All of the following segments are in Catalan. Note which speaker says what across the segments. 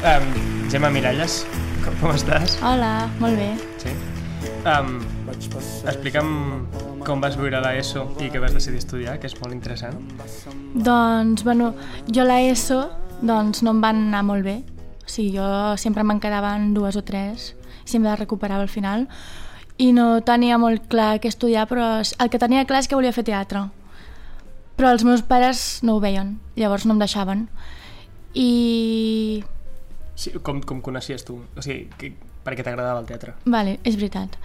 Speaker 1: Um, Gemma Miralles, com, com estàs?
Speaker 2: Hola, molt bé.
Speaker 1: Sí? Um, explica'm com vas viure l'ESO i què vas decidir estudiar, que és molt interessant.
Speaker 2: Doncs, bueno, jo la ESO doncs, no em van anar molt bé. O sigui, jo sempre me'n quedaven dues o tres, sempre les recuperava al final, i no tenia molt clar què estudiar, però el que tenia clar és que volia fer teatre. Però els meus pares no ho veien, llavors no em deixaven. I...
Speaker 1: Sí, com, com coneixies tu? O sigui, que, per què t'agradava el teatre?
Speaker 2: Vale, és veritat.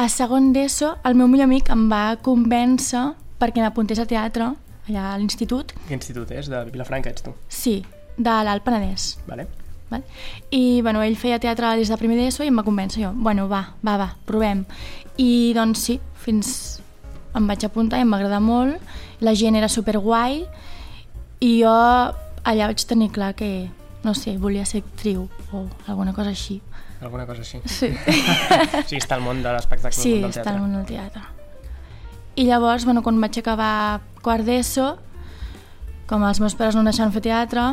Speaker 2: A segon d'ESO, el meu millor amic em va convèncer perquè m'apuntés a teatre allà a l'institut.
Speaker 1: Quin institut és? De Vilafranca ets tu?
Speaker 2: Sí, de l'Alt Penedès.
Speaker 1: Vale.
Speaker 2: Val? I bueno, ell feia teatre des de primer d'ESO i em va convèncer jo. Bueno, va, va, va, provem. I doncs sí, fins em vaig apuntar i em va agradar molt. La gent era superguai i jo allà vaig tenir clar que, no sé, volia ser actriu o alguna cosa així.
Speaker 1: Alguna cosa així.
Speaker 2: Sí.
Speaker 1: sí, està al món de l'espectacle,
Speaker 2: sí,
Speaker 1: del
Speaker 2: està
Speaker 1: teatre.
Speaker 2: al món del teatre. I llavors, bueno, quan vaig acabar quart d'ESO, com els meus pares no deixaven fer teatre,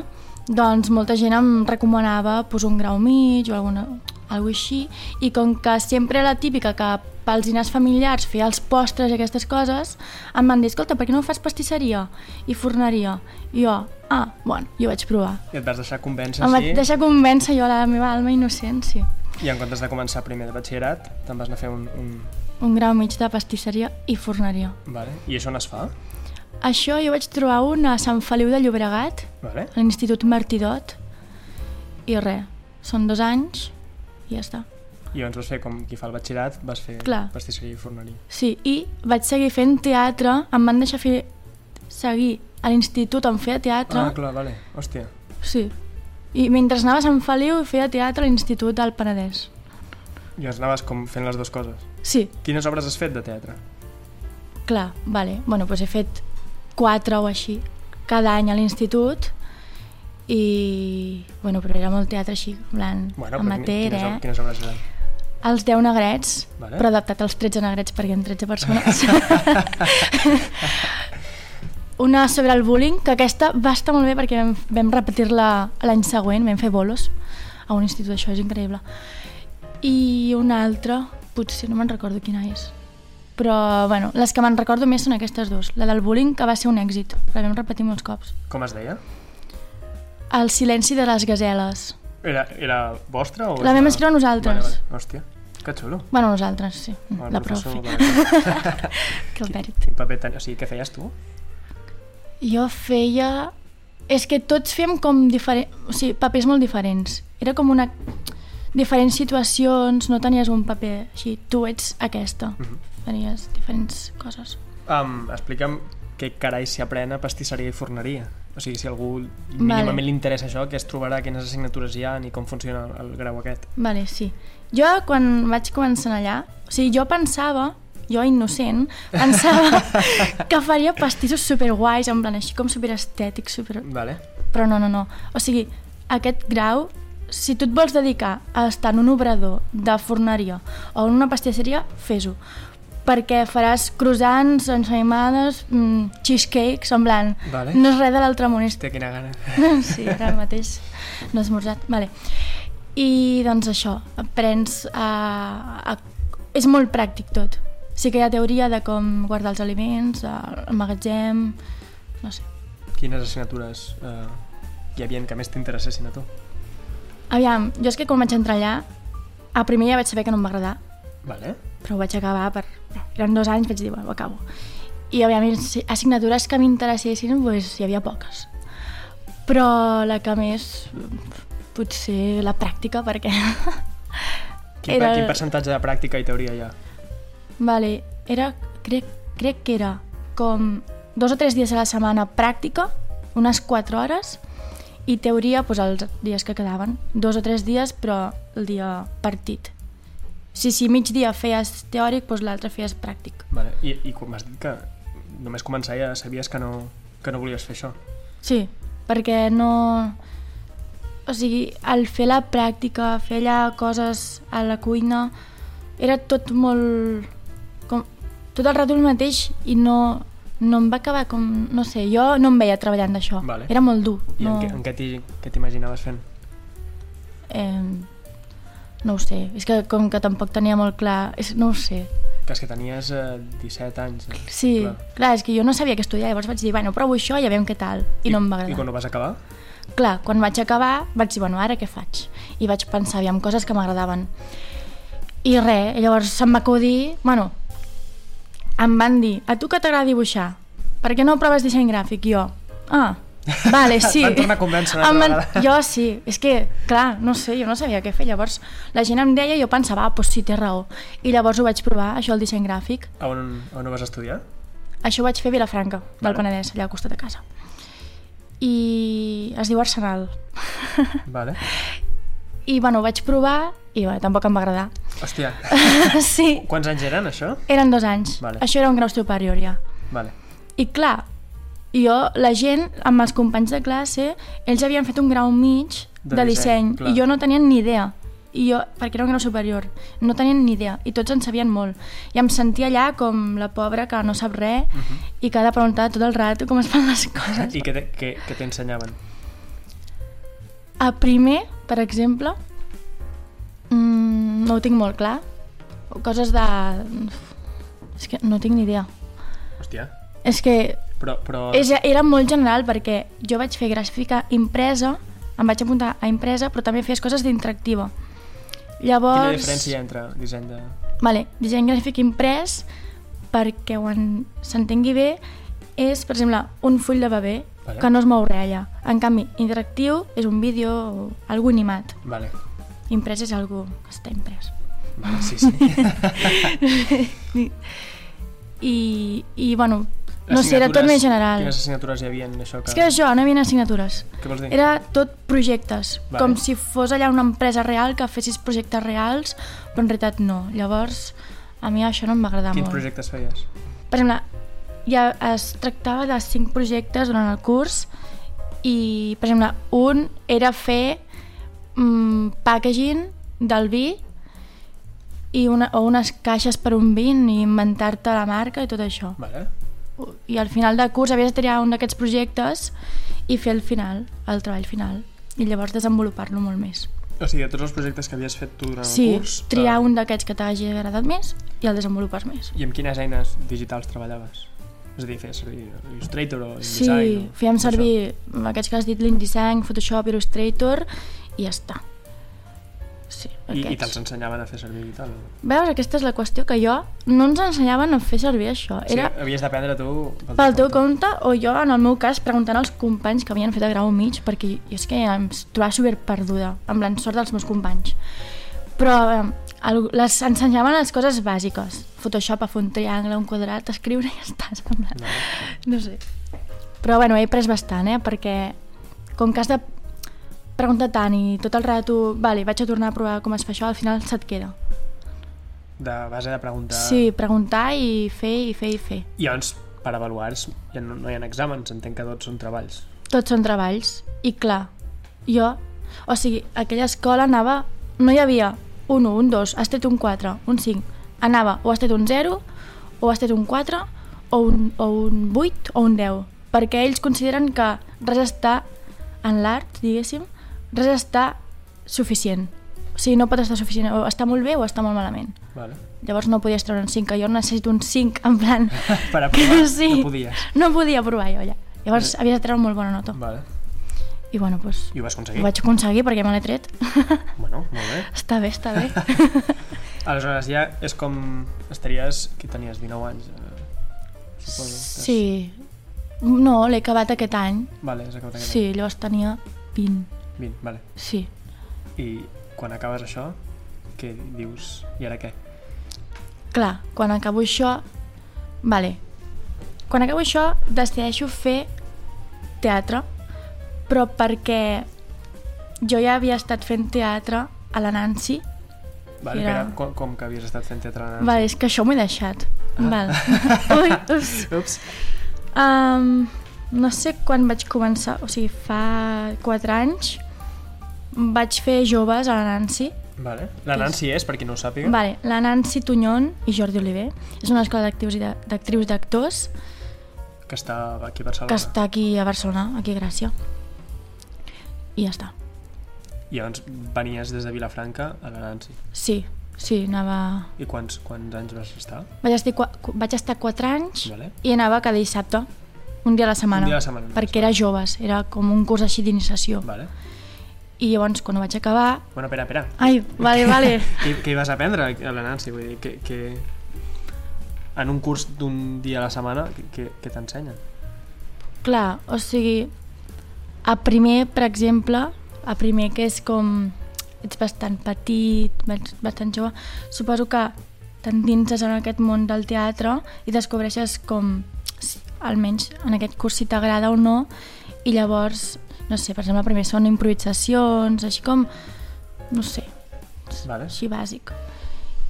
Speaker 2: doncs molta gent em recomanava pues, un grau mig o alguna, alguna així, i com que sempre era la típica que pels dinars familiars feia els postres i aquestes coses, em van dir, escolta, per què no fas pastisseria i forneria? I jo, ah, bueno, jo vaig provar.
Speaker 1: I et vas deixar convèncer
Speaker 2: Em vaig
Speaker 1: així
Speaker 2: deixar convèncer jo la meva alma innocent, sí.
Speaker 1: i en comptes de començar primer de batxillerat te'n vas anar a fer un... un...
Speaker 2: Un grau mig de pastisseria i forneria.
Speaker 1: Vale. I això on es fa?
Speaker 2: Això jo vaig trobar un a Sant Feliu de Llobregat,
Speaker 1: Vale.
Speaker 2: a l'Institut Martidot, i res, són dos anys i ja està.
Speaker 1: I llavors vas fer com qui fa el batxillerat, vas fer
Speaker 2: Clar.
Speaker 1: pastisseria i forneria.
Speaker 2: Sí, i vaig seguir fent teatre, em van deixar fer, seguir a l'institut on feia teatre,
Speaker 1: Ah, clar, vale. Hòstia.
Speaker 2: sí. I mentre anava a Sant Feliu feia teatre a l'Institut del Penedès.
Speaker 1: I llavors anaves com fent les dues coses.
Speaker 2: Sí,
Speaker 1: Quines obres has fet de teatre?
Speaker 2: clar, vale. Bueno, doncs he fet quatre o així cada any a l'institut i, bueno, però era molt teatre així, en plan,
Speaker 1: Bueno, però
Speaker 2: amateur,
Speaker 1: quines,
Speaker 2: eh?
Speaker 1: quines obres eren?
Speaker 2: Els 10 negrets,
Speaker 1: Vale.
Speaker 2: però adaptat als 13 negrets perquè en 13 persones. Una sobre el bullying, que aquesta va estar molt bé perquè vam, vam repetir-la l'any següent, vam fer bolos a un institut, això és increïble. I una altra, potser no me'n recordo quina és. Però, bueno, les que me'n recordo més són aquestes dues. La del bullying, que va ser un èxit, la vam repetir molts cops.
Speaker 1: Com es deia?
Speaker 2: El silenci de les gazeles.
Speaker 1: Era, era vostra? O
Speaker 2: La vam escriure nosaltres.
Speaker 1: Vale, vale. Hòstia, que xulo.
Speaker 2: Bueno, nosaltres, sí.
Speaker 1: El
Speaker 2: la profe.
Speaker 1: vale.
Speaker 2: Que el mèrit.
Speaker 1: Quin paper ten... O sigui, què feies tu?
Speaker 2: Jo feia... És que tots fèiem com diferents... O sigui, papers molt diferents. Era com una... Diferents situacions, no tenies un paper així. Tu ets aquesta.
Speaker 1: Mhm.
Speaker 2: Fenies diferents coses.
Speaker 1: Um, explica'm què carai s'hi aprèn a pastisseria i forneria. O sigui, si algú mínimament
Speaker 2: Vale.
Speaker 1: li interessa això, que es trobarà quines assignatures hi ha i com funciona el, el grau aquest.
Speaker 2: Vale, sí. Jo, quan vaig començar allà... O sigui, jo pensava jo innocent, pensava que faria pastissos superguais, en plan així com superestètics, super...
Speaker 1: Vale.
Speaker 2: Però no, no, no. O sigui, aquest grau, si tu et vols dedicar a estar en un obrador de forneria o en una pastisseria, fes-ho. Perquè faràs croissants, ensaïmades, mm, cheesecakes, en plan...
Speaker 1: Vale.
Speaker 2: No és res de l'altre món,
Speaker 1: Hòstia, quina gana.
Speaker 2: sí, ara mateix no he esmorzat. Vale. I doncs això, aprens a, a... És molt pràctic tot. Sí que hi ha teoria de com guardar els aliments, el magatzem, no sé.
Speaker 1: Quines assignatures eh, hi havia que més t'interessessin a tu?
Speaker 2: Aviam, jo és que quan vaig entrar allà, a primer ja vaig saber que no em va agradar,
Speaker 1: Vale.
Speaker 2: però ho vaig acabar per... Eren dos anys, vaig dir, bueno, ho acabo. I, si- assignatures que m'interessessin, doncs, hi havia poques. Però la que més, potser la pràctica, perquè...
Speaker 1: Quin,
Speaker 2: Era-
Speaker 1: Era... quin percentatge de pràctica i teoria hi ha?
Speaker 2: Vale, era, crec, crec que era com dos o tres dies a la setmana pràctica, unes quatre hores, i teoria doncs, els dies que quedaven. Dos o tres dies, però el dia partit. Si, si mig dia feies teòric, doncs l'altre feies pràctic.
Speaker 1: Vale. I, I quan m'has dit que només començar ja sabies que no, que no volies fer això.
Speaker 2: Sí, perquè no... O sigui, al fer la pràctica, fer allà coses a la cuina, era tot molt... Tot el rato el mateix i no, no em va acabar com... No sé, jo no em veia treballant d'això.
Speaker 1: Vale.
Speaker 2: Era molt dur.
Speaker 1: I
Speaker 2: no...
Speaker 1: en què, en què t'hi- què t'imaginaves fent?
Speaker 2: eh, no ho sé, és que com que tampoc tenia molt clar, és, no ho sé.
Speaker 1: Que és que tenies eh, 17 anys. Eh?
Speaker 2: Sí, clar. clar, és que jo no sabia què estudiar, llavors vaig dir, bueno, provo això i ja veiem què tal, i, I no em va agradar.
Speaker 1: I quan ho vas acabar?
Speaker 2: Clar, quan vaig acabar vaig dir, bueno, ara què faig? I vaig pensar, aviam, coses que m'agradaven. I res, llavors se'm va acudir, bueno, em van dir, a tu que t'agrada dibuixar? Per què no proves disseny gràfic? I jo, ah, Vale, sí.
Speaker 1: Van tornar a convèncer
Speaker 2: Em
Speaker 1: van...
Speaker 2: Jo sí, és que, clar, no sé, jo no sabia què fer. Llavors la gent em deia i jo pensava, ah, doncs sí, té raó. I llavors ho vaig provar, això, el disseny gràfic.
Speaker 1: A on, on ho vas estudiar?
Speaker 2: Això ho vaig fer a Vilafranca, del vale. Penedès, allà al costat de casa. I es diu Arsenal.
Speaker 1: Vale.
Speaker 2: I, bueno, ho vaig provar i, bueno, tampoc em va agradar.
Speaker 1: Hòstia.
Speaker 2: sí.
Speaker 1: Quants anys eren, això?
Speaker 2: Eren dos anys.
Speaker 1: Vale.
Speaker 2: Això era un grau superior, ja.
Speaker 1: Vale.
Speaker 2: I, clar, jo, la gent, amb els companys de classe, ells havien fet un grau mig de, de disseny, disseny i jo no tenien ni idea i jo, perquè era un grau superior, no tenien ni idea, i tots en sabien molt. I em sentia allà com la pobra que no sap res uh -huh. i que ha de preguntar tot el rato com es fan les coses.
Speaker 1: I què t'ensenyaven?
Speaker 2: A primer, per exemple, mmm, no ho tinc molt clar, coses de... És que no tinc ni idea.
Speaker 1: Hòstia.
Speaker 2: És que
Speaker 1: però, però...
Speaker 2: És, era molt general perquè jo vaig fer gràfica impresa, em vaig apuntar a impresa, però també fes coses d'interactiva. Llavors...
Speaker 1: Quina diferència hi ha entre disseny de...
Speaker 2: Vale, disseny gràfic imprès, perquè quan s'entengui bé, és, per exemple, un full de bebè vale. que no es mou res allà. En canvi, interactiu és un vídeo o algú animat.
Speaker 1: Vale.
Speaker 2: Imprès és algú que està imprès.
Speaker 1: Vale, sí, sí.
Speaker 2: I, i bueno, no sé, era tot més general.
Speaker 1: Quines assignatures hi havia en això? Que...
Speaker 2: És que això, no hi havia assignatures.
Speaker 1: Què vols dir?
Speaker 2: Era tot projectes, vale. com si fos allà una empresa real que fessis projectes reals, però en realitat no. Llavors, a mi això no em va agradar
Speaker 1: Quins
Speaker 2: molt.
Speaker 1: Quins projectes feies?
Speaker 2: Per exemple, ja es tractava de cinc projectes durant el curs i, per exemple, un era fer mm, packaging del vi i una, o unes caixes per un vin i inventar-te la marca i tot això.
Speaker 1: Vale
Speaker 2: i al final de curs havies de triar un d'aquests projectes i fer el final, el treball final, i llavors desenvolupar-lo molt més.
Speaker 1: O sigui, de tots els projectes que havies fet tu durant
Speaker 2: sí,
Speaker 1: el curs...
Speaker 2: Sí, triar uh... un d'aquests que t'hagi agradat més i el desenvolupes més.
Speaker 1: I amb quines eines digitals treballaves? És a dir, feies servir Illustrator o InDesign?
Speaker 2: Sí,
Speaker 1: o...
Speaker 2: fèiem servir això? aquests que has dit l'InDesign, Photoshop, Illustrator i ja està. Sí,
Speaker 1: I, I te'ls ensenyaven a fer servir i tal?
Speaker 2: Veus, aquesta és la qüestió, que jo no ens ensenyaven a fer servir això.
Speaker 1: Era sí, havies d'aprendre tu
Speaker 2: pel, pel teu compte. o jo, en el meu cas, preguntant als companys que havien fet a grau mig, perquè jo és que em trobava super perduda, amb l'ensort dels meus companys. Però el, les ensenyaven les coses bàsiques. Photoshop, a fer un triangle, un quadrat, escriure i ja està. No. no sé. Però bueno, he après bastant, eh? perquè com que has de pregunta tant i tot el rato, vale, vaig a tornar a provar com es fa això, al final se't queda.
Speaker 1: De base de preguntar...
Speaker 2: Sí, preguntar i fer, i fer, i fer.
Speaker 1: I llavors, per avaluar ja no, no hi ha exàmens, entenc que tots són treballs.
Speaker 2: Tots són treballs, i clar, jo, o sigui, aquella escola anava, no hi havia un 1, un 2, has tret un 4, un 5, anava o has tret un 0, o has tret un 4, o un, o un 8, o un 10, perquè ells consideren que res està en l'art, diguéssim, res està suficient. O sigui, no pot estar suficient, o està molt bé o està molt malament.
Speaker 1: Vale.
Speaker 2: Llavors no podies treure un 5, que jo necessito un 5, en plan...
Speaker 1: per aprovar, sí, no podies.
Speaker 2: No podia provar jo, ja. Llavors vale. havies de treure molt bona nota.
Speaker 1: Vale.
Speaker 2: I bueno, pues,
Speaker 1: I ho vas aconseguir?
Speaker 2: Ho vaig aconseguir perquè me l'he tret.
Speaker 1: Bueno, molt bé.
Speaker 2: està bé, està bé.
Speaker 1: Aleshores ja és com estaries... Qui tenies? 19 anys? Eh,
Speaker 2: suposo. Sí. No, l'he acabat aquest any.
Speaker 1: Vale, has acabat aquest
Speaker 2: sí, any. Sí, llavors tenia 20.
Speaker 1: 20, vale.
Speaker 2: Sí.
Speaker 1: I quan acabes això, què dius? I ara què?
Speaker 2: Clar, quan acabo això... Vale. Quan acabo això, decideixo fer teatre, però perquè jo ja havia estat fent teatre a la Nancy.
Speaker 1: Vale, era... Pera, com, com que havies estat fent teatre a la Nancy?
Speaker 2: Vale, és que això m'ho he deixat. Ah. Val. Ui, ups.
Speaker 1: ups.
Speaker 2: Um, no sé quan vaig començar, o sigui, fa 4 anys vaig fer joves a la Nancy.
Speaker 1: Vale. La Nancy és, per qui no ho sàpiga?
Speaker 2: Vale. La Nancy Tunyon i Jordi Oliver. És una escola d'actrius i d'actrius d'actors
Speaker 1: que està aquí a Barcelona.
Speaker 2: Que està aquí a Barcelona, aquí a Gràcia. I ja està.
Speaker 1: I llavors venies des de Vilafranca a la Nancy.
Speaker 2: Sí, sí, anava...
Speaker 1: I quants, quants anys vas estar?
Speaker 2: Vaig estar, vaig estar 4 anys
Speaker 1: Vale.
Speaker 2: i anava cada dissabte, un dia a la setmana.
Speaker 1: Un dia a la setmana,
Speaker 2: Perquè era joves, era com un curs així d'iniciació.
Speaker 1: Vale.
Speaker 2: I llavors, quan ho vaig acabar...
Speaker 1: Bueno, espera, espera.
Speaker 2: Ai, vale, vale.
Speaker 1: Què, què hi vas aprendre a la Nancy? Vull dir, que, que en un curs d'un dia a la setmana, què, què t'ensenyen?
Speaker 2: Clar, o sigui, a primer, per exemple, a primer que és com ets bastant petit, bast- bastant jove, suposo que t'endinses en aquest món del teatre i descobreixes com, almenys en aquest curs, si t'agrada o no, i llavors, no sé, per exemple, primer són improvisacions, així com, no sé,
Speaker 1: Vale.
Speaker 2: així bàsic.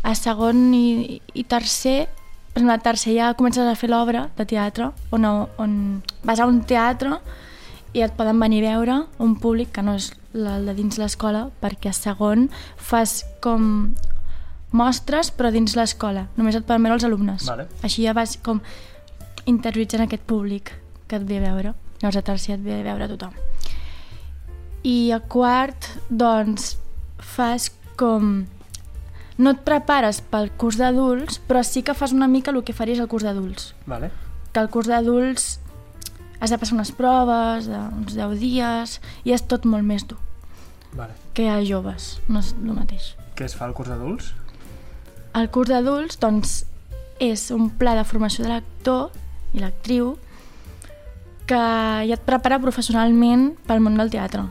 Speaker 2: A segon i, i tercer, per exemple, a tercer ja comences a fer l'obra de teatre, on, on vas a un teatre i et poden venir a veure un públic que no és el de dins l'escola, perquè segon fas com mostres però dins l'escola, només et poden veure els alumnes.
Speaker 1: Vale.
Speaker 2: Així ja vas com interioritzant aquest públic que et ve a veure. Llavors a tercer et ve a veure tothom. I a quart, doncs, fas com... No et prepares pel curs d'adults, però sí que fas una mica el que faries al curs d'adults.
Speaker 1: Vale.
Speaker 2: Que al curs d'adults has de passar unes proves d'uns 10 dies i és tot molt més dur
Speaker 1: Vale.
Speaker 2: que a joves, no és el mateix.
Speaker 1: Què es fa al curs d'adults?
Speaker 2: El curs d'adults, doncs, és un pla de formació de l'actor i l'actriu que ja et prepara professionalment pel món del teatre.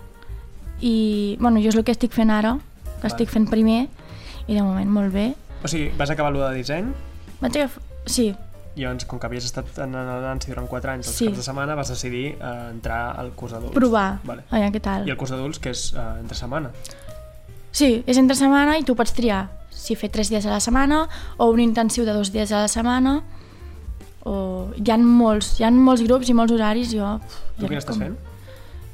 Speaker 2: I, bueno, jo és el que estic fent ara, que
Speaker 1: Vale.
Speaker 2: estic fent primer, i de moment molt bé.
Speaker 1: O sigui, vas acabar allò de disseny
Speaker 2: Vaig agafar... Sí,
Speaker 1: i llavors, com que havies estat en Nancy durant 4 anys, els
Speaker 2: Sí.
Speaker 1: caps de setmana, vas decidir eh, entrar al curs d'adults.
Speaker 2: provar,
Speaker 1: Vale.
Speaker 2: a veure què tal.
Speaker 1: I el curs d'adults, que és eh, entre setmana.
Speaker 2: Sí, és entre setmana i tu pots triar si fer tres dies a la setmana o un intensiu de dos dies a la setmana o hi ha molts, hi ha molts grups i molts horaris jo,
Speaker 1: Tu
Speaker 2: ja
Speaker 1: quin estàs
Speaker 2: com-
Speaker 1: fent?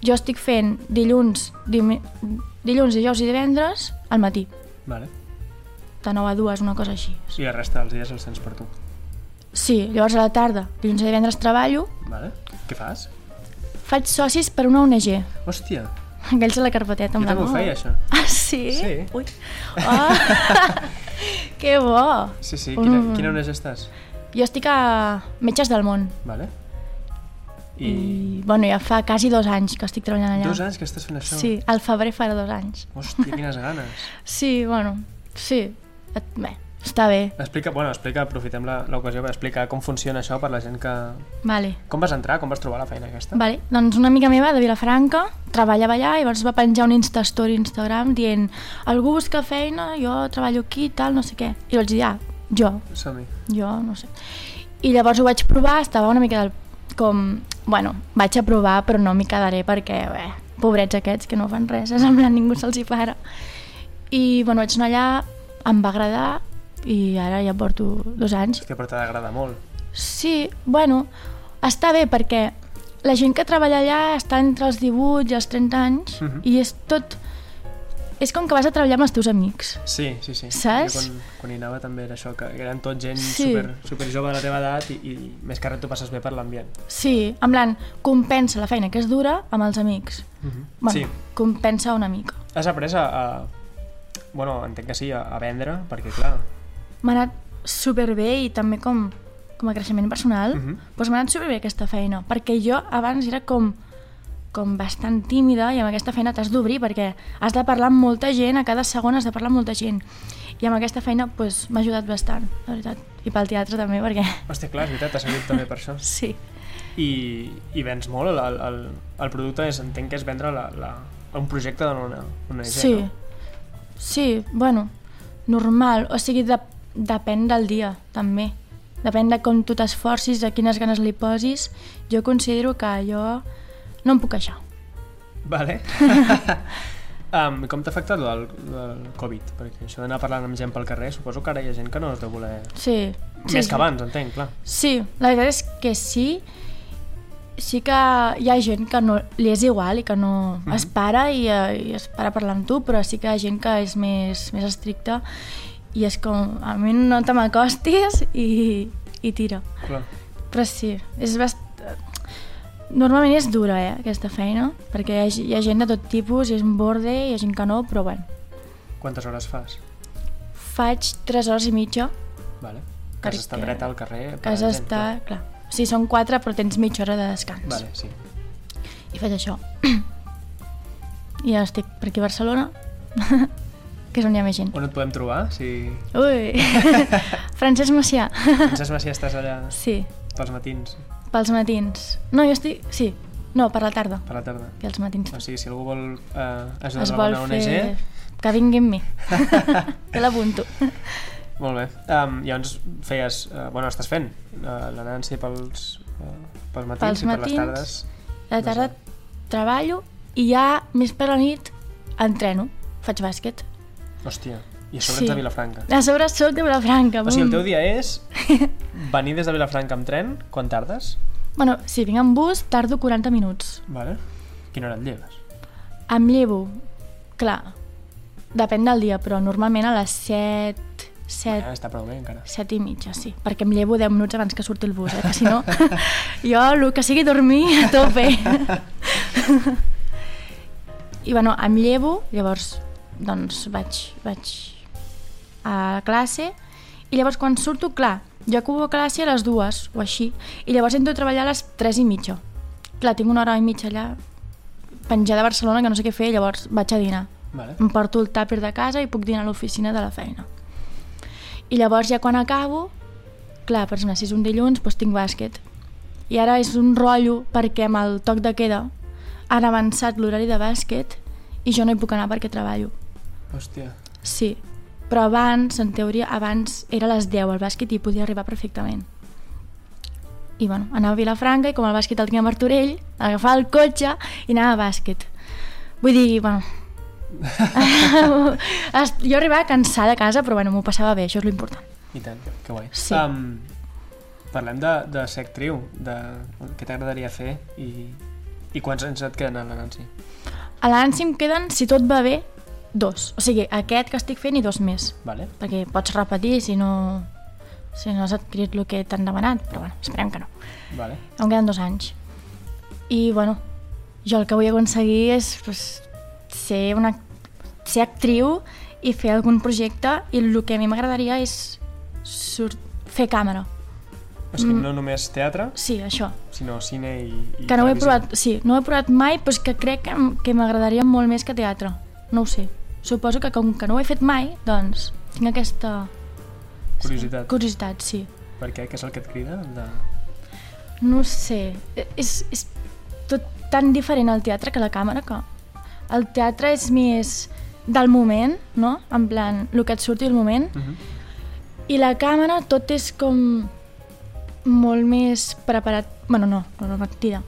Speaker 2: Jo estic fent dilluns, dimi... dilluns, dijous i divendres al matí,
Speaker 1: Vale.
Speaker 2: de 9 a 2, una cosa així.
Speaker 1: I la resta dels dies els tens per tu.
Speaker 2: Sí, llavors a la tarda, dilluns i divendres treballo,
Speaker 1: Vale. Què fas?
Speaker 2: faig socis per una ONG,
Speaker 1: Hòstia,
Speaker 2: aquells a la carpeteta.
Speaker 1: jo també ho feia, això.
Speaker 2: Ah, sí?
Speaker 1: Sí.
Speaker 2: Ui. Oh. que bo!
Speaker 1: Sí, sí. Quina,
Speaker 2: Mm.
Speaker 1: quina ONG estàs?
Speaker 2: Jo estic a Metges del Món.
Speaker 1: Vale.
Speaker 2: I,
Speaker 1: I...
Speaker 2: bueno, ja fa quasi dos anys que estic treballant allà.
Speaker 1: Dos anys que estàs fent això?
Speaker 2: Sí, al febrer farà dos anys.
Speaker 1: Hòstia, quines ganes.
Speaker 2: Sí, bueno, sí. Et- Bé, està bé.
Speaker 1: Explica, bueno, explica, aprofitem la- l'ocasió per explicar com funciona això per la gent que...
Speaker 2: Vale.
Speaker 1: Com vas entrar? Com vas trobar la feina aquesta?
Speaker 2: Vale, doncs una amiga meva de Vilafranca treballava allà i llavors va penjar un Instastory a Instagram dient algú busca feina, jo treballo aquí i tal, no sé què. I vaig dir, ah, jo,
Speaker 1: Som-hi.
Speaker 2: jo, no sé. I llavors ho vaig provar, estava una mica del... com... Bueno, vaig a provar però no m'hi quedaré perquè, bé, pobrets aquests que no fan res, semblant ningú se'ls hi para. I, bueno, vaig anar allà, em va agradar i ara ja porto dos anys
Speaker 1: Hòstia, però t'ha d'agradar molt.
Speaker 2: Sí, bueno, està bé perquè la gent que treballa allà està entre els 18 i els 30 anys
Speaker 1: Mhm.
Speaker 2: i és tot... És com que vas a treballar amb els teus amics.
Speaker 1: Sí, sí, sí.
Speaker 2: Saps?
Speaker 1: Jo quan, quan hi anava també era això, que eren tot gent
Speaker 2: Sí.
Speaker 1: super, super jove de la teva edat i, i més que res tu passes bé per l'ambient.
Speaker 2: Sí, en plan, compensa la feina que és dura amb els amics.
Speaker 1: Mm -hmm.
Speaker 2: Bueno,
Speaker 1: Sí.
Speaker 2: compensa una mica.
Speaker 1: Has après a, a... Bueno, entenc que sí, a, a vendre, perquè clar...
Speaker 2: M'ha anat superbé i també com, com a creixement personal,
Speaker 1: Mhm.
Speaker 2: doncs m'ha anat superbé aquesta feina, perquè jo abans era com com bastant tímida i amb aquesta feina t'has d'obrir perquè has de parlar amb molta gent, a cada segon has de parlar amb molta gent. I amb aquesta feina doncs, m'ha ajudat bastant, la veritat. I pel teatre també, perquè
Speaker 1: Hòstia, clar, és veritat, t'ha servit també per això.
Speaker 2: sí.
Speaker 1: I, i vens molt, el, el, el producte és, entenc que és vendre la, la, un projecte d'una una ONG,
Speaker 2: Sí,
Speaker 1: no?
Speaker 2: sí, bueno, normal, o sigui, de, depèn del dia, també. Depèn de com tu t'esforcis, de quines ganes li posis. Jo considero que jo no em puc queixar.
Speaker 1: Vale. um, com t'ha afectat el, el Covid? Perquè això d'anar parlant amb gent pel carrer, suposo que ara hi ha gent que no es deu voler...
Speaker 2: Sí. sí
Speaker 1: Més que abans, entenc, clar.
Speaker 2: Sí, la veritat és que sí. Sí que hi ha gent que no, li és igual i que no
Speaker 1: Mhm.
Speaker 2: es para i, eh, i es para a parlar amb tu, però sí que hi ha gent que és més, més estricta i és com, a mi no te m'acostis i, i tira.
Speaker 1: clar.
Speaker 2: Però sí, és bast... Normalment és dura, eh, aquesta feina, perquè hi ha, hi ha gent de tot tipus, és un borde, hi ha gent que no, però bueno.
Speaker 1: Quantes hores fas?
Speaker 2: Faig 3 hores i mitja,
Speaker 1: Vale. Que has estat dreta al carrer?
Speaker 2: que has d'estar... Clar, o sigui, són 4, però tens mitja hora de descans.
Speaker 1: Vale, sí.
Speaker 2: I faig això. I ara estic per aquí a Barcelona, que és on hi ha més gent.
Speaker 1: On et podem trobar? Si...
Speaker 2: Ui! Francesc Macià.
Speaker 1: Francesc Macià estàs allà
Speaker 2: Sí,
Speaker 1: pels matins,
Speaker 2: pels matins. No, jo estic... Sí, no, per la tarda.
Speaker 1: per la tarda.
Speaker 2: Que els matins
Speaker 1: O sigui, si algú vol eh, ajudar
Speaker 2: es vol
Speaker 1: alguna
Speaker 2: fer...
Speaker 1: ONG,
Speaker 2: Que vingui amb mi. que l'apunto.
Speaker 1: molt bé. Um, llavors feies, uh, bueno, estàs fent uh, la Nancy pels, uh, pels matins
Speaker 2: Pels
Speaker 1: i per les
Speaker 2: matins.
Speaker 1: tardes.
Speaker 2: A la tarda treballo i ja més per la nit entreno. Faig bàsquet.
Speaker 1: Hòstia, i a sobre
Speaker 2: Sí.
Speaker 1: ets de Vilafranca.
Speaker 2: A sobre soc de Vilafranca.
Speaker 1: O sigui, el
Speaker 2: bum.
Speaker 1: teu dia és venir des de Vilafranca amb tren, quan tardes?
Speaker 2: Bueno, si vinc amb bus, tardo 40 minuts.
Speaker 1: Vale. Quina hora et lleves?
Speaker 2: Em llevo, clar, depèn del dia, però normalment a les 7, 7,
Speaker 1: Ja, està prou bé encara.
Speaker 2: 7 i mitja, sí. Perquè em llevo 10 minuts abans que surti el bus, eh? que si no, jo el que sigui dormir a tope. I bueno, em llevo, llavors doncs vaig, vaig a classe i llavors quan surto, clar, jo acubo a classe a les dues o així i llavors entro a treballar a les 3 i mitja. Clar, tinc una hora i mitja allà penjada a Barcelona que no sé què fer, llavors vaig a dinar.
Speaker 1: Vale.
Speaker 2: Em porto el tàper de casa i puc dinar a l'oficina de la feina. I llavors ja quan acabo, clar, per exemple, si és un dilluns, doncs tinc bàsquet. I ara és un rotllo perquè amb el toc de queda han avançat l'horari de bàsquet i jo no hi puc anar perquè treballo.
Speaker 1: Hòstia.
Speaker 2: Sí, però abans, en teoria, abans era les 10 el bàsquet i podia arribar perfectament. I bueno, anava a Vilafranca i com el bàsquet el tinc a Martorell, agafava el cotxe i anava a bàsquet. Vull dir, bueno... jo arribava cansada a casa, però bueno, m'ho passava bé, això és l'important.
Speaker 1: I tant, que guai.
Speaker 2: Sí.
Speaker 1: Um, parlem de, de ser actriu, de què t'agradaria fer i, i quants anys et queden a la Nancy?
Speaker 2: A l'ANSI em queden, si tot va bé, dos. O sigui, aquest que estic fent i dos més.
Speaker 1: Vale?
Speaker 2: Perquè pots repetir si no, si no has adquirit el que t'han demanat, però bueno, esperem que no.
Speaker 1: Vale.
Speaker 2: Em queden dos anys. I, bueno, jo el que vull aconseguir és pues, ser, una, ser actriu i fer algun projecte i el que a mi m'agradaria és surt, fer càmera.
Speaker 1: O sigui,
Speaker 2: Mm.
Speaker 1: no només teatre,
Speaker 2: Sí, això.
Speaker 1: sinó cine i, i
Speaker 2: Que no ho he provat, sí, no ho he provat mai, però és que crec que, que m'agradaria molt més que teatre. No ho sé. Suposo que com que no ho he fet mai, doncs tinc aquesta...
Speaker 1: Curiositat.
Speaker 2: Curiositat, sí.
Speaker 1: Per què? Què és el que et crida? De...
Speaker 2: No sé. E- És, és tot tan diferent al teatre que la càmera que el teatre és més del moment, no? En plan, el que et surti al moment.
Speaker 1: Uh -huh.
Speaker 2: I la càmera tot és com molt més preparat... bueno, no, no, no, mentida.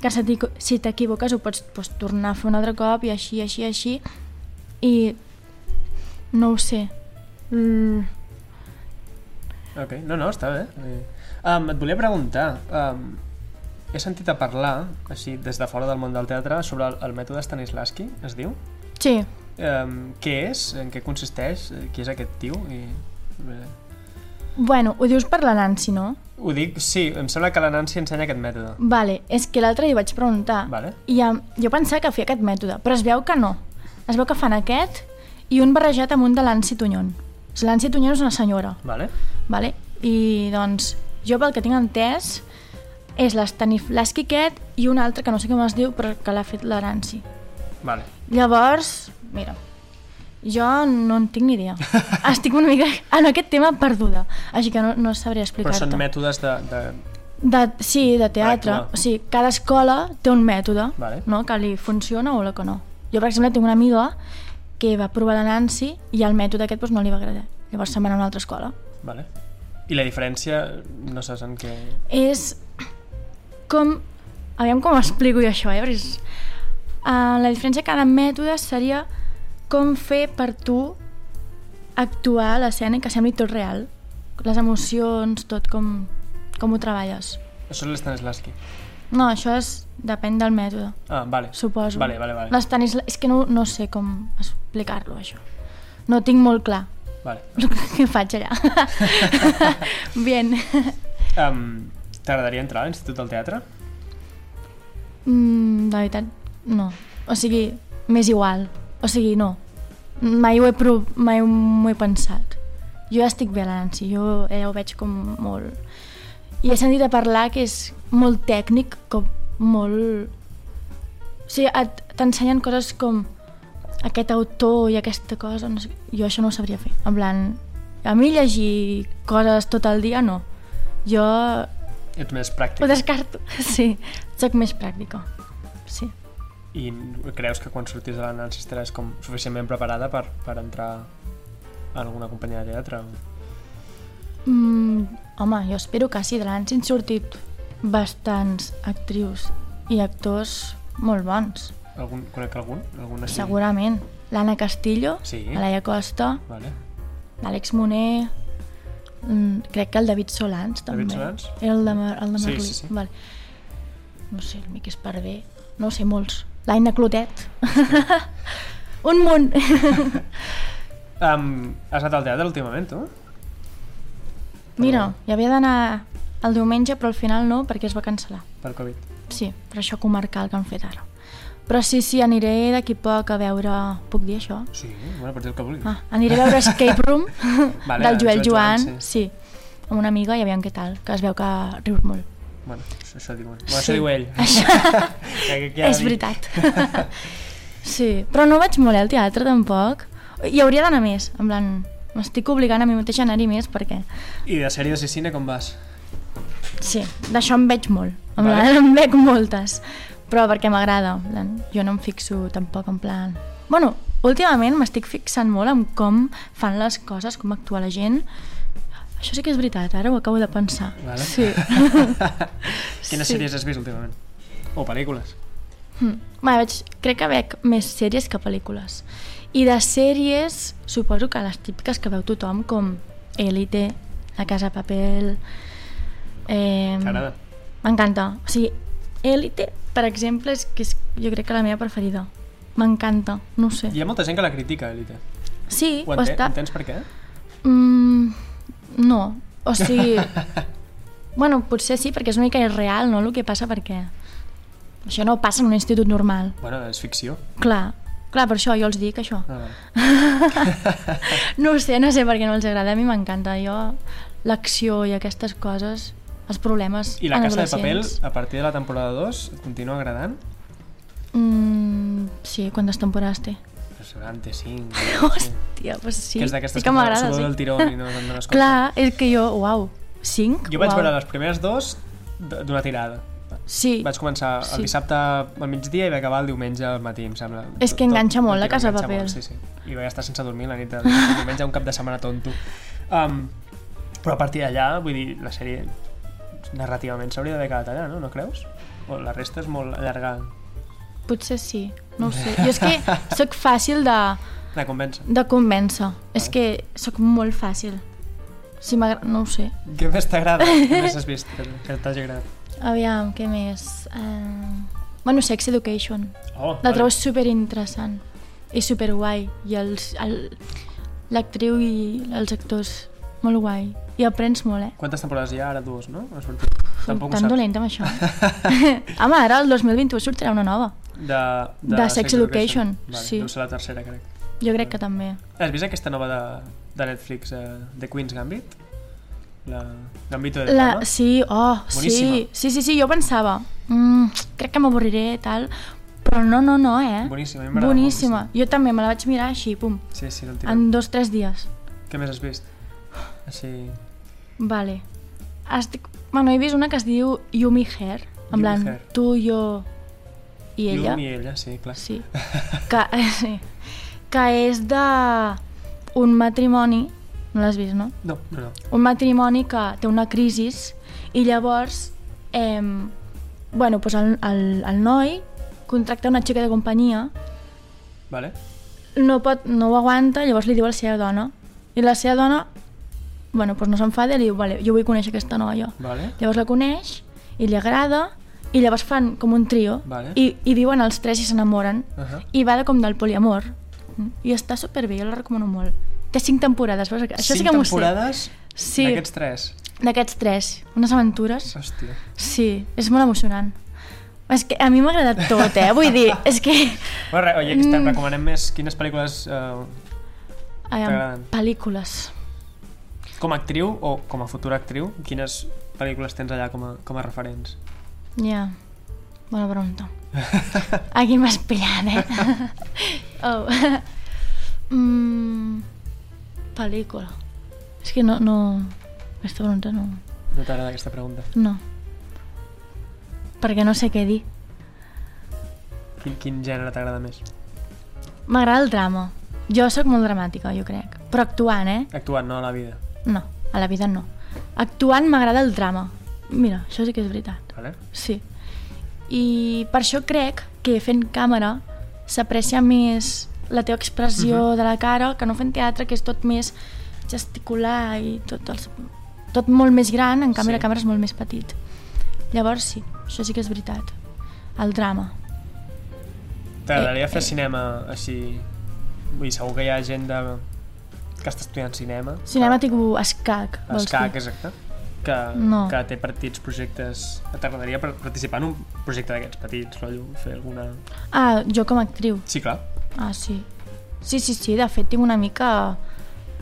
Speaker 2: Que si t'equivoques ho pots, pots tornar a fer un altre cop i així, així, així. I no ho sé. Mm,
Speaker 1: Ok, no, no, està bé. Um, et volia preguntar, um, he sentit a parlar, així, des de fora del món del teatre, sobre el, el mètode Stanislavski, es diu?
Speaker 2: sí,
Speaker 1: Um, què és? En què consisteix? Qui és aquest tio? I...
Speaker 2: bueno, ho dius per la Nancy, no?
Speaker 1: Ho dic, sí, em sembla que la Nancy ensenya aquest mètode.
Speaker 2: Vale, és que l'altre dia vaig preguntar
Speaker 1: Vale.
Speaker 2: i um, jo pensava que feia aquest mètode, però es veu que no. Es veu que fan aquest i un barrejat amb un de l'Ansi Tunyon. L'Ansi Tunyon és una senyora,
Speaker 1: Vale?
Speaker 2: vale? i doncs jo pel que tinc entès és l'Estanislavski aquest i un altre que no sé com es diu però que l'ha fet la Nancy.
Speaker 1: Vale.
Speaker 2: Llavors, mira, jo no en tinc ni idea. Estic una mica en aquest tema perduda, així que no, no sabré
Speaker 1: Però
Speaker 2: explicar-te.
Speaker 1: són mètodes de... de...
Speaker 2: De, sí, de teatre.
Speaker 1: actuar.
Speaker 2: O sigui, cada escola té un mètode
Speaker 1: Vale.
Speaker 2: no? que li funciona o el que no. Jo, per exemple, tinc una amiga que va provar la Nancy i el mètode aquest doncs, no li va agradar. Llavors se'n va anar a una altra escola.
Speaker 1: Vale. I la diferència, no saps en què...
Speaker 2: És com... Aviam com explico jo això, eh? Perquè és... Uh, la diferència de cada mètode seria com fer per tu actuar a l'escena i que sembli tot real. Les emocions, tot com, com ho treballes.
Speaker 1: Això és l'Stanislavski.
Speaker 2: No, això és... depèn del mètode.
Speaker 1: Ah, vale.
Speaker 2: suposo.
Speaker 1: Vale, vale, vale.
Speaker 2: L'Estanisla... És que no, no sé com explicar-lo, això. No ho tinc molt clar
Speaker 1: vale.
Speaker 2: que faig allà. Bien.
Speaker 1: Um, T'agradaria entrar a l'Institut del Teatre?
Speaker 2: Mm, de veritat, no. O sigui, m'és igual. O sigui, no. Mai ho he, prov... mai m'ho he pensat. Jo ja estic bé a la Nancy, jo ella ho veig com molt... I he sentit a parlar que és molt tècnic, com molt... O sigui, t'ensenyen coses com aquest autor i aquesta cosa, no sé, jo això no ho sabria fer. En plan, a mi llegir coses tot el dia, no. Jo
Speaker 1: Ets més pràctic.
Speaker 2: ho descarto. Sí, soc més pràctica. Sí.
Speaker 1: I creus que quan sortis de la Nancy estaràs com suficientment preparada per, per entrar a alguna companyia de teatre?
Speaker 2: Mm, home, jo espero que sí. De l'any han sortit bastants actrius i actors molt bons.
Speaker 1: Algun, conec algun? Alguna sí?
Speaker 2: Segurament. L'Anna Castillo,
Speaker 1: Sí.
Speaker 2: Laia Costa,
Speaker 1: Vale.
Speaker 2: l'Àlex Moner, mm, crec que el David Solans també.
Speaker 1: David Solans?
Speaker 2: Era el de, Mar- el de
Speaker 1: Sí,
Speaker 2: Merlí.
Speaker 1: sí, sí.
Speaker 2: Vale. No sé, el Miqui Esparvé, no sé, molts. L'Aina Clotet. Un munt.
Speaker 1: Um, has anat al teatre últimament, tu?
Speaker 2: Mira, hi havia d'anar el diumenge, però al final no, perquè es va cancel·lar.
Speaker 1: Per Covid.
Speaker 2: Sí, per això comarcal que han fet ara. Però sí, sí, aniré d'aquí poc a veure... Puc dir això?
Speaker 1: Sí, bueno, pots dir el que vulguis.
Speaker 2: Ah, aniré a veure Escape Room
Speaker 1: Vale,
Speaker 2: del Joel
Speaker 1: Joel Joan,
Speaker 2: Joan,
Speaker 1: sí.
Speaker 2: sí. amb una amiga i aviam què tal, que es veu que rius molt.
Speaker 1: Bueno, això, això diuen. Bueno,
Speaker 2: Sí.
Speaker 1: això diu ell.
Speaker 2: Això
Speaker 1: Que- que- que ha de
Speaker 2: és veritat. sí, però no vaig molt al teatre tampoc. Hi hauria d'anar més, en plan, m'estic obligant a mi mateixa a anar-hi més perquè
Speaker 1: I de sèries i cine com vas?
Speaker 2: Sí, d'això em veig molt. En
Speaker 1: Vale.
Speaker 2: en veig moltes. Però perquè m'agrada. en Jo no em fixo tampoc en plan... Bueno, últimament m'estic fixant molt en com fan les coses, com actua la gent. Això sí que és veritat, ara ho acabo de pensar.
Speaker 1: Vale.
Speaker 2: Sí.
Speaker 1: Quines
Speaker 2: Sí.
Speaker 1: sèries has vist últimament? O pel·lícules?
Speaker 2: Mm. Bé, veig, crec que veig més sèries que pel·lícules. I de sèries, suposo que les típiques que veu tothom, com Elite, La Casa de Papel... Eh,
Speaker 1: T'agrada?
Speaker 2: M'encanta. O sigui, Elite, per exemple, és que és jo crec que la meva preferida. M'encanta, no ho sé.
Speaker 1: Hi ha molta gent que la critica, Elite.
Speaker 2: Sí,
Speaker 1: Ho
Speaker 2: ho
Speaker 1: enten
Speaker 2: està...
Speaker 1: entens per què?
Speaker 2: Mm, no, o sigui... bueno, potser sí, perquè és una mica irreal, no?, el que passa, perquè això no passa en un institut normal.
Speaker 1: Bueno, és ficció.
Speaker 2: Clar, clar, per això jo els dic això.
Speaker 1: Ah.
Speaker 2: No ho sé, no sé per què no els agrada, a mi m'encanta. Jo, l'acció i aquestes coses, els problemes
Speaker 1: I la Casa de Papel, a partir de la temporada 2, et continua agradant?
Speaker 2: Mm, sí, quantes temporades té?
Speaker 1: Pues seran té 5.
Speaker 2: Hòstia, doncs sí,
Speaker 1: que és d'aquestes
Speaker 2: sí que m'agrada, sí.
Speaker 1: del tirón i no dones compte.
Speaker 2: Clar, és que jo, uau, cinc?
Speaker 1: Jo vaig
Speaker 2: uau.
Speaker 1: veure les primeres dos d'una tirada.
Speaker 2: Sí,
Speaker 1: Vaig començar
Speaker 2: Sí.
Speaker 1: el dissabte al migdia i vaig acabar el diumenge al matí, em sembla.
Speaker 2: És que enganxa
Speaker 1: tot
Speaker 2: molt, la Casa de Papel.
Speaker 1: Molt, sí, sí. I vaig estar sense dormir la nit del diumenge, un cap de setmana tonto. Um, però a partir d'allà, vull dir, la sèrie narrativament s'hauria d'haver quedat allà, no? No creus? O la resta és molt allargada.
Speaker 2: potser sí, no ho sé. Jo és que sóc fàcil de,
Speaker 1: La convença.
Speaker 2: de convèncer. És
Speaker 1: Vale.
Speaker 2: que sóc molt fàcil. Si m'agrada, no ho sé.
Speaker 1: Què més t'agrada? Què més has vist que t'hagi agradat?
Speaker 2: Aviam, què més? Uh... Bueno, Sex Education.
Speaker 1: Oh,
Speaker 2: La trobo super interessant i super guai i els, el, l'actriu i els actors molt guai i aprens molt, eh?
Speaker 1: Quantes temporades hi ha? Ara dues, no? Ha sortit. Tampoc
Speaker 2: Tan
Speaker 1: saps.
Speaker 2: dolenta amb això. Home, ara el 2021 sortirà una nova.
Speaker 1: De,
Speaker 2: De Sex Education,
Speaker 1: Vale,
Speaker 2: sí.
Speaker 1: Deu ser la tercera, crec.
Speaker 2: Jo crec que també.
Speaker 1: Has vist aquesta nova de, de Netflix, eh, The Queen's Gambit? La Gambito de
Speaker 2: La,
Speaker 1: Dama?
Speaker 2: sí, oh, sí,
Speaker 1: Boníssima.
Speaker 2: sí, sí, sí, jo pensava, mm, crec que m'avorriré tal, però no, no, no, eh?
Speaker 1: Boníssima, a
Speaker 2: Boníssima. Jo també me la vaig mirar així, pum,
Speaker 1: Sí, sí, no
Speaker 2: en dos, tres dies.
Speaker 1: Què més has vist? Així...
Speaker 2: Vale. Estic... Bueno, he vist una que es diu Yumi Hair, en
Speaker 1: Yumi
Speaker 2: plan,
Speaker 1: Hair.
Speaker 2: tu, jo i ella.
Speaker 1: Llum i ella, sí, clar.
Speaker 2: Sí. Que, sí. que és de un matrimoni, no l'has vist, no?
Speaker 1: No, no, no.
Speaker 2: Un matrimoni que té una crisi i llavors eh, bueno, pues el, el, el noi contracta una xica de companyia
Speaker 1: Vale.
Speaker 2: no, pot, no ho aguanta, llavors li diu a la seva dona i la seva dona bueno, pues no s'enfada i li diu, vale, jo vull conèixer aquesta noia
Speaker 1: Vale.
Speaker 2: llavors la coneix i li agrada i llavors fan com un trio
Speaker 1: Vale.
Speaker 2: i, i viuen els tres i s'enamoren
Speaker 1: Uh -huh.
Speaker 2: i va de com del poliamor i està superbé, jo la recomano molt té cinc temporades, veus? això sí
Speaker 1: Cinc
Speaker 2: que m'ho sé
Speaker 1: temporades
Speaker 2: sí,
Speaker 1: d'aquests tres.
Speaker 2: d'aquests tres, unes aventures
Speaker 1: Hòstia.
Speaker 2: sí, és molt emocionant És que a mi m'ha agradat tot, eh? Vull dir, és que...
Speaker 1: Bueno, re, oye, que estem
Speaker 2: Mm.
Speaker 1: recomanem més quines pel·lícules eh, T'agraden?
Speaker 2: pel·lícules.
Speaker 1: com a actriu o com a futura actriu, quines pel·lícules tens allà com a, com a referents?
Speaker 2: Ja, bona pregunta. Aquí m'has pillat, eh? oh. mm, pel·lícula. És que no, no... Aquesta pregunta no...
Speaker 1: No t'agrada aquesta pregunta?
Speaker 2: No. Perquè no sé què dir.
Speaker 1: Quin, quin gènere t'agrada més?
Speaker 2: M'agrada el drama. Jo sóc molt dramàtica, jo crec. Però actuant, eh?
Speaker 1: Actuant, no a la vida.
Speaker 2: No, a la vida no. Actuant m'agrada el drama. Mira, això sí que és veritat.
Speaker 1: Vale?
Speaker 2: Sí. I per això crec que fent càmera s'aprecia més la teva expressió de la cara que no fent teatre, que és tot més gesticular i tot, els, tot molt més gran, en canvi
Speaker 1: Sí.
Speaker 2: la càmera és molt més petit. Llavors sí, això sí que és veritat. El drama.
Speaker 1: T'agradaria
Speaker 2: Eh,
Speaker 1: fer
Speaker 2: eh.
Speaker 1: cinema així... Vull dir, segur que hi ha gent de... que està estudiant cinema.
Speaker 2: Cinema
Speaker 1: que...
Speaker 2: tipus escac, vols
Speaker 1: Escac,
Speaker 2: dir?
Speaker 1: exacte. Que,
Speaker 2: No.
Speaker 1: que té petits projectes... T'agradaria par- participar en un projecte d'aquests petits, rotllo, fer alguna...
Speaker 2: Ah, jo com a actriu.
Speaker 1: Sí, clar.
Speaker 2: Ah, sí. Sí, sí, sí, de fet tinc una mica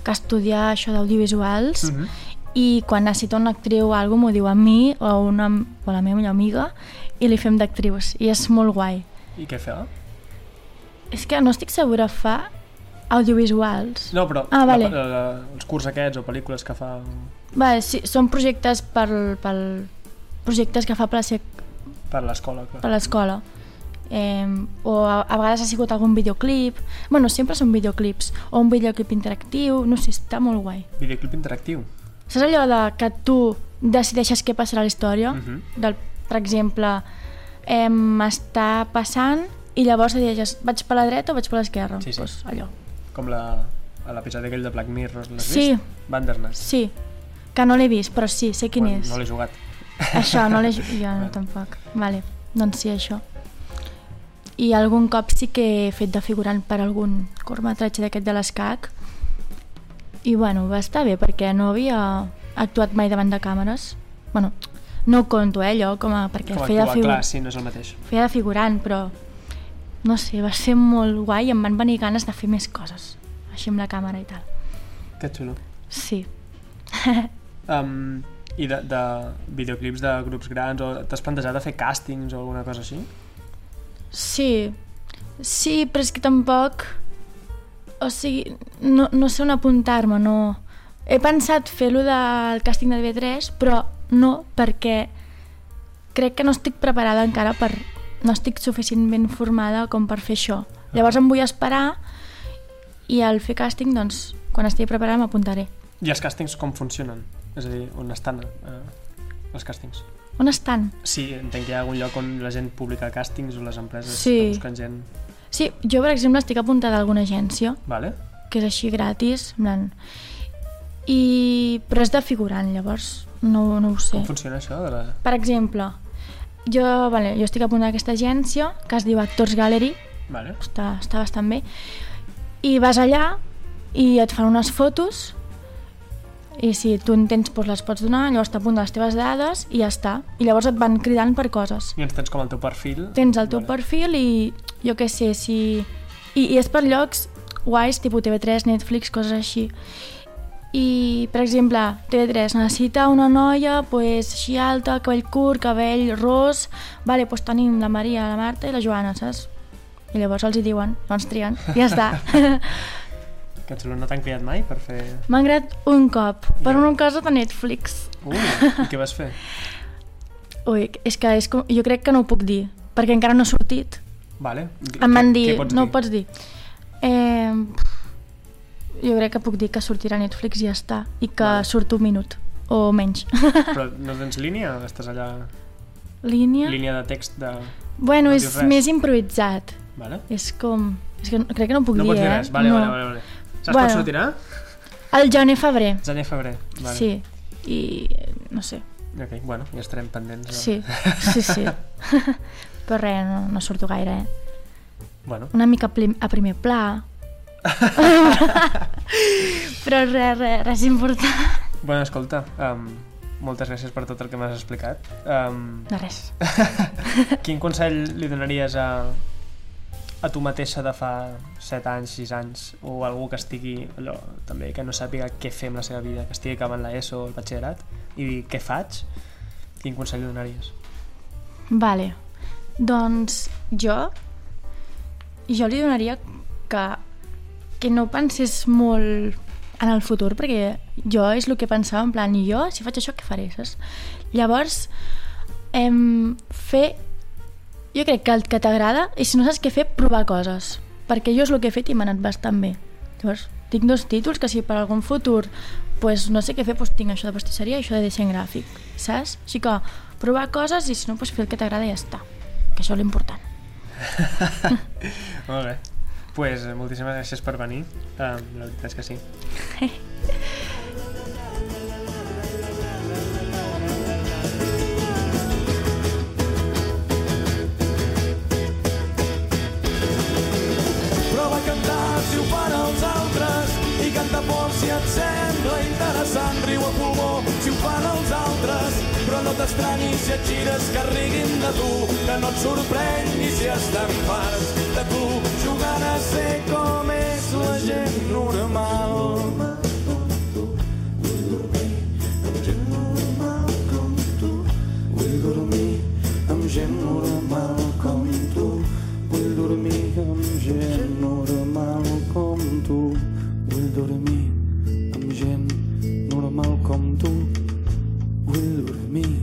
Speaker 2: que estudiar això d'audiovisuals
Speaker 1: Mm -hmm.
Speaker 2: i quan necessita una actriu o alguna m'ho diu a mi o, una, o a la meva millor amiga i li fem d'actrius i és molt guai.
Speaker 1: I què fer?
Speaker 2: És que no estic segura, fa audiovisuals.
Speaker 1: No, però
Speaker 2: Ah, vale.
Speaker 1: la, la, els curs aquests o pel·lícules que fa...
Speaker 2: Va, sí, són projectes pel, pel projectes que fa per la sec-
Speaker 1: per l'escola, clar.
Speaker 2: per l'escola. Eh, o a, a vegades ha sigut algun videoclip bueno, sempre són videoclips o un videoclip interactiu, no sé, està molt guai
Speaker 1: Videoclip interactiu.
Speaker 2: saps allò de que tu decideixes què passarà a la història?
Speaker 1: Mhm.
Speaker 2: del, per exemple eh, està passant i llavors decideixes vaig per la dreta o vaig per l'esquerra
Speaker 1: Sí, sí.
Speaker 2: pues allò.
Speaker 1: Com la, a l'episodi aquell de Black Mirror, l'has
Speaker 2: Sí.
Speaker 1: vist? Bandersnatch.
Speaker 2: sí, que no l'he vist però sí, sé quin
Speaker 1: Bueno,
Speaker 2: és
Speaker 1: No l'he jugat.
Speaker 2: això no l'he jo no,
Speaker 1: Vale.
Speaker 2: tampoc vale, doncs sí, això i algun cop sí que he fet de figurant per algun curtmetratge d'aquest de l'escac i bueno, va estar bé perquè no havia actuat mai davant de càmeres bueno, no ho conto eh, allò com a, perquè
Speaker 1: Com
Speaker 2: feia,
Speaker 1: actuar, clar, sí, no és el mateix.
Speaker 2: feia de figurant però no sé, va ser molt guai i em van venir ganes de fer més coses així amb la càmera i tal
Speaker 1: Que xulo.
Speaker 2: sí,
Speaker 1: Um, I de, de videoclips de grups grans o t'has plantejat de fer càstings o alguna cosa així?
Speaker 2: Sí, sí, però és que tampoc... O sigui, no, no sé on apuntar-me, no... He pensat fer-lo del càsting de TV3, però no, perquè crec que no estic preparada encara per... No estic suficientment formada com per fer això. Llavors em vull esperar i al fer càsting, doncs, quan estigui preparada m'apuntaré.
Speaker 1: I els càstings com funcionen? És a dir, on estan eh, els càstings?
Speaker 2: On estan?
Speaker 1: Sí, entenc que hi ha algun lloc on la gent publica càstings o les empreses
Speaker 2: Sí.
Speaker 1: que busquen gent...
Speaker 2: Sí, jo, per exemple, estic apuntada a alguna agència
Speaker 1: Vale?
Speaker 2: que és així gratis, en plan... I... però és de figurant, llavors no, no ho sé.
Speaker 1: Com funciona això? De la...
Speaker 2: Per exemple, jo, vale, jo estic apuntada a aquesta agència que es diu Actors Gallery,
Speaker 1: Vale.
Speaker 2: està, està bastant bé, i vas allà i et fan unes fotos i si tu en tens doncs les pots donar, llavors t'apunten les teves dades i ja està. I llavors et van cridant per coses.
Speaker 1: I ens tens com el teu perfil?
Speaker 2: Tens el teu
Speaker 1: Vale.
Speaker 2: perfil i jo què sé, si... I, I és per llocs guais, tipus TV3, Netflix, coses així. I, per exemple, TV3 necessita una noia pues, així alta, cabell curt, cabell ros... Vale, doncs tenim la Maria, la Marta i la Joana, saps? I llavors els hi diuen, llavors trien, i ja està.
Speaker 1: Que xulo, no t'han cridat mai per fer...
Speaker 2: M'ha agradat un cop, per una cosa de Netflix.
Speaker 1: Uh, i què vas fer?
Speaker 2: Ui, és que és com... jo crec que no ho puc dir, perquè encara no ha sortit.
Speaker 1: Vale.
Speaker 2: Em van dir, no
Speaker 1: dir?
Speaker 2: ho pots dir. Eh, jo crec que puc dir que sortirà a Netflix i ja està, i que
Speaker 1: Vale.
Speaker 2: surt un minut, o menys.
Speaker 1: Però no tens línia? Estàs allà...
Speaker 2: Línia?
Speaker 1: Línia de text de...
Speaker 2: Bueno,
Speaker 1: no
Speaker 2: és més improvisat.
Speaker 1: Vale?
Speaker 2: És com... És que crec que no puc
Speaker 1: No
Speaker 2: dir,
Speaker 1: dir
Speaker 2: eh?
Speaker 1: res. Vale,
Speaker 2: no.
Speaker 1: vale, vale, vale. Saps
Speaker 2: Bueno.
Speaker 1: quan sortirà?
Speaker 2: El gener febrer,
Speaker 1: Gener, febrer. Vale.
Speaker 2: sí. I no sé,
Speaker 1: Ok, bueno, ja estarem pendents. doncs.
Speaker 2: sí, sí, sí. Però res, no, no surto gaire, eh?
Speaker 1: Bueno,
Speaker 2: Una mica a primer pla. Però res, res, res important.
Speaker 1: bueno escolta, um, moltes gràcies per tot el que m'has explicat. Um,
Speaker 2: De res.
Speaker 1: quin consell li donaries a, a tu mateixa de fa 7 anys, 6 anys, o algú que estigui allò, també que no sàpiga què fer amb la seva vida, que estigui acabant l'ESO o el batxillerat, i dir què faig? Quin consell donaries?
Speaker 2: Vale. Doncs jo jo li donaria que, que no pensés molt en el futur, perquè jo és el que pensava, en plan, i jo, si faig això, què faré, saps? Llavors, em, fer... Jo crec que el que t'agrada, i si no saps què fer, provar coses. Perquè jo és el que he fet i m'ha anat bastant bé. Llavors, tinc dos títols que si per algun futur pues, no sé què fer, pues, tinc això de pastisseria i això de disseny gràfic, saps? Així que provar coses i si no, pues, fer el que t'agrada i ja està. Que això és l'important.
Speaker 1: Molt bé. pues, moltíssimes gràcies per venir. Um, la veritat és que sí.
Speaker 3: si et sembla interessant. Riu a pulmó si ho fan els altres, però no t'estranyis si et gires que riguin de tu, que no et sorprenguis si estan farts de tu, jugant a ser com és la gent normal. Vull Vull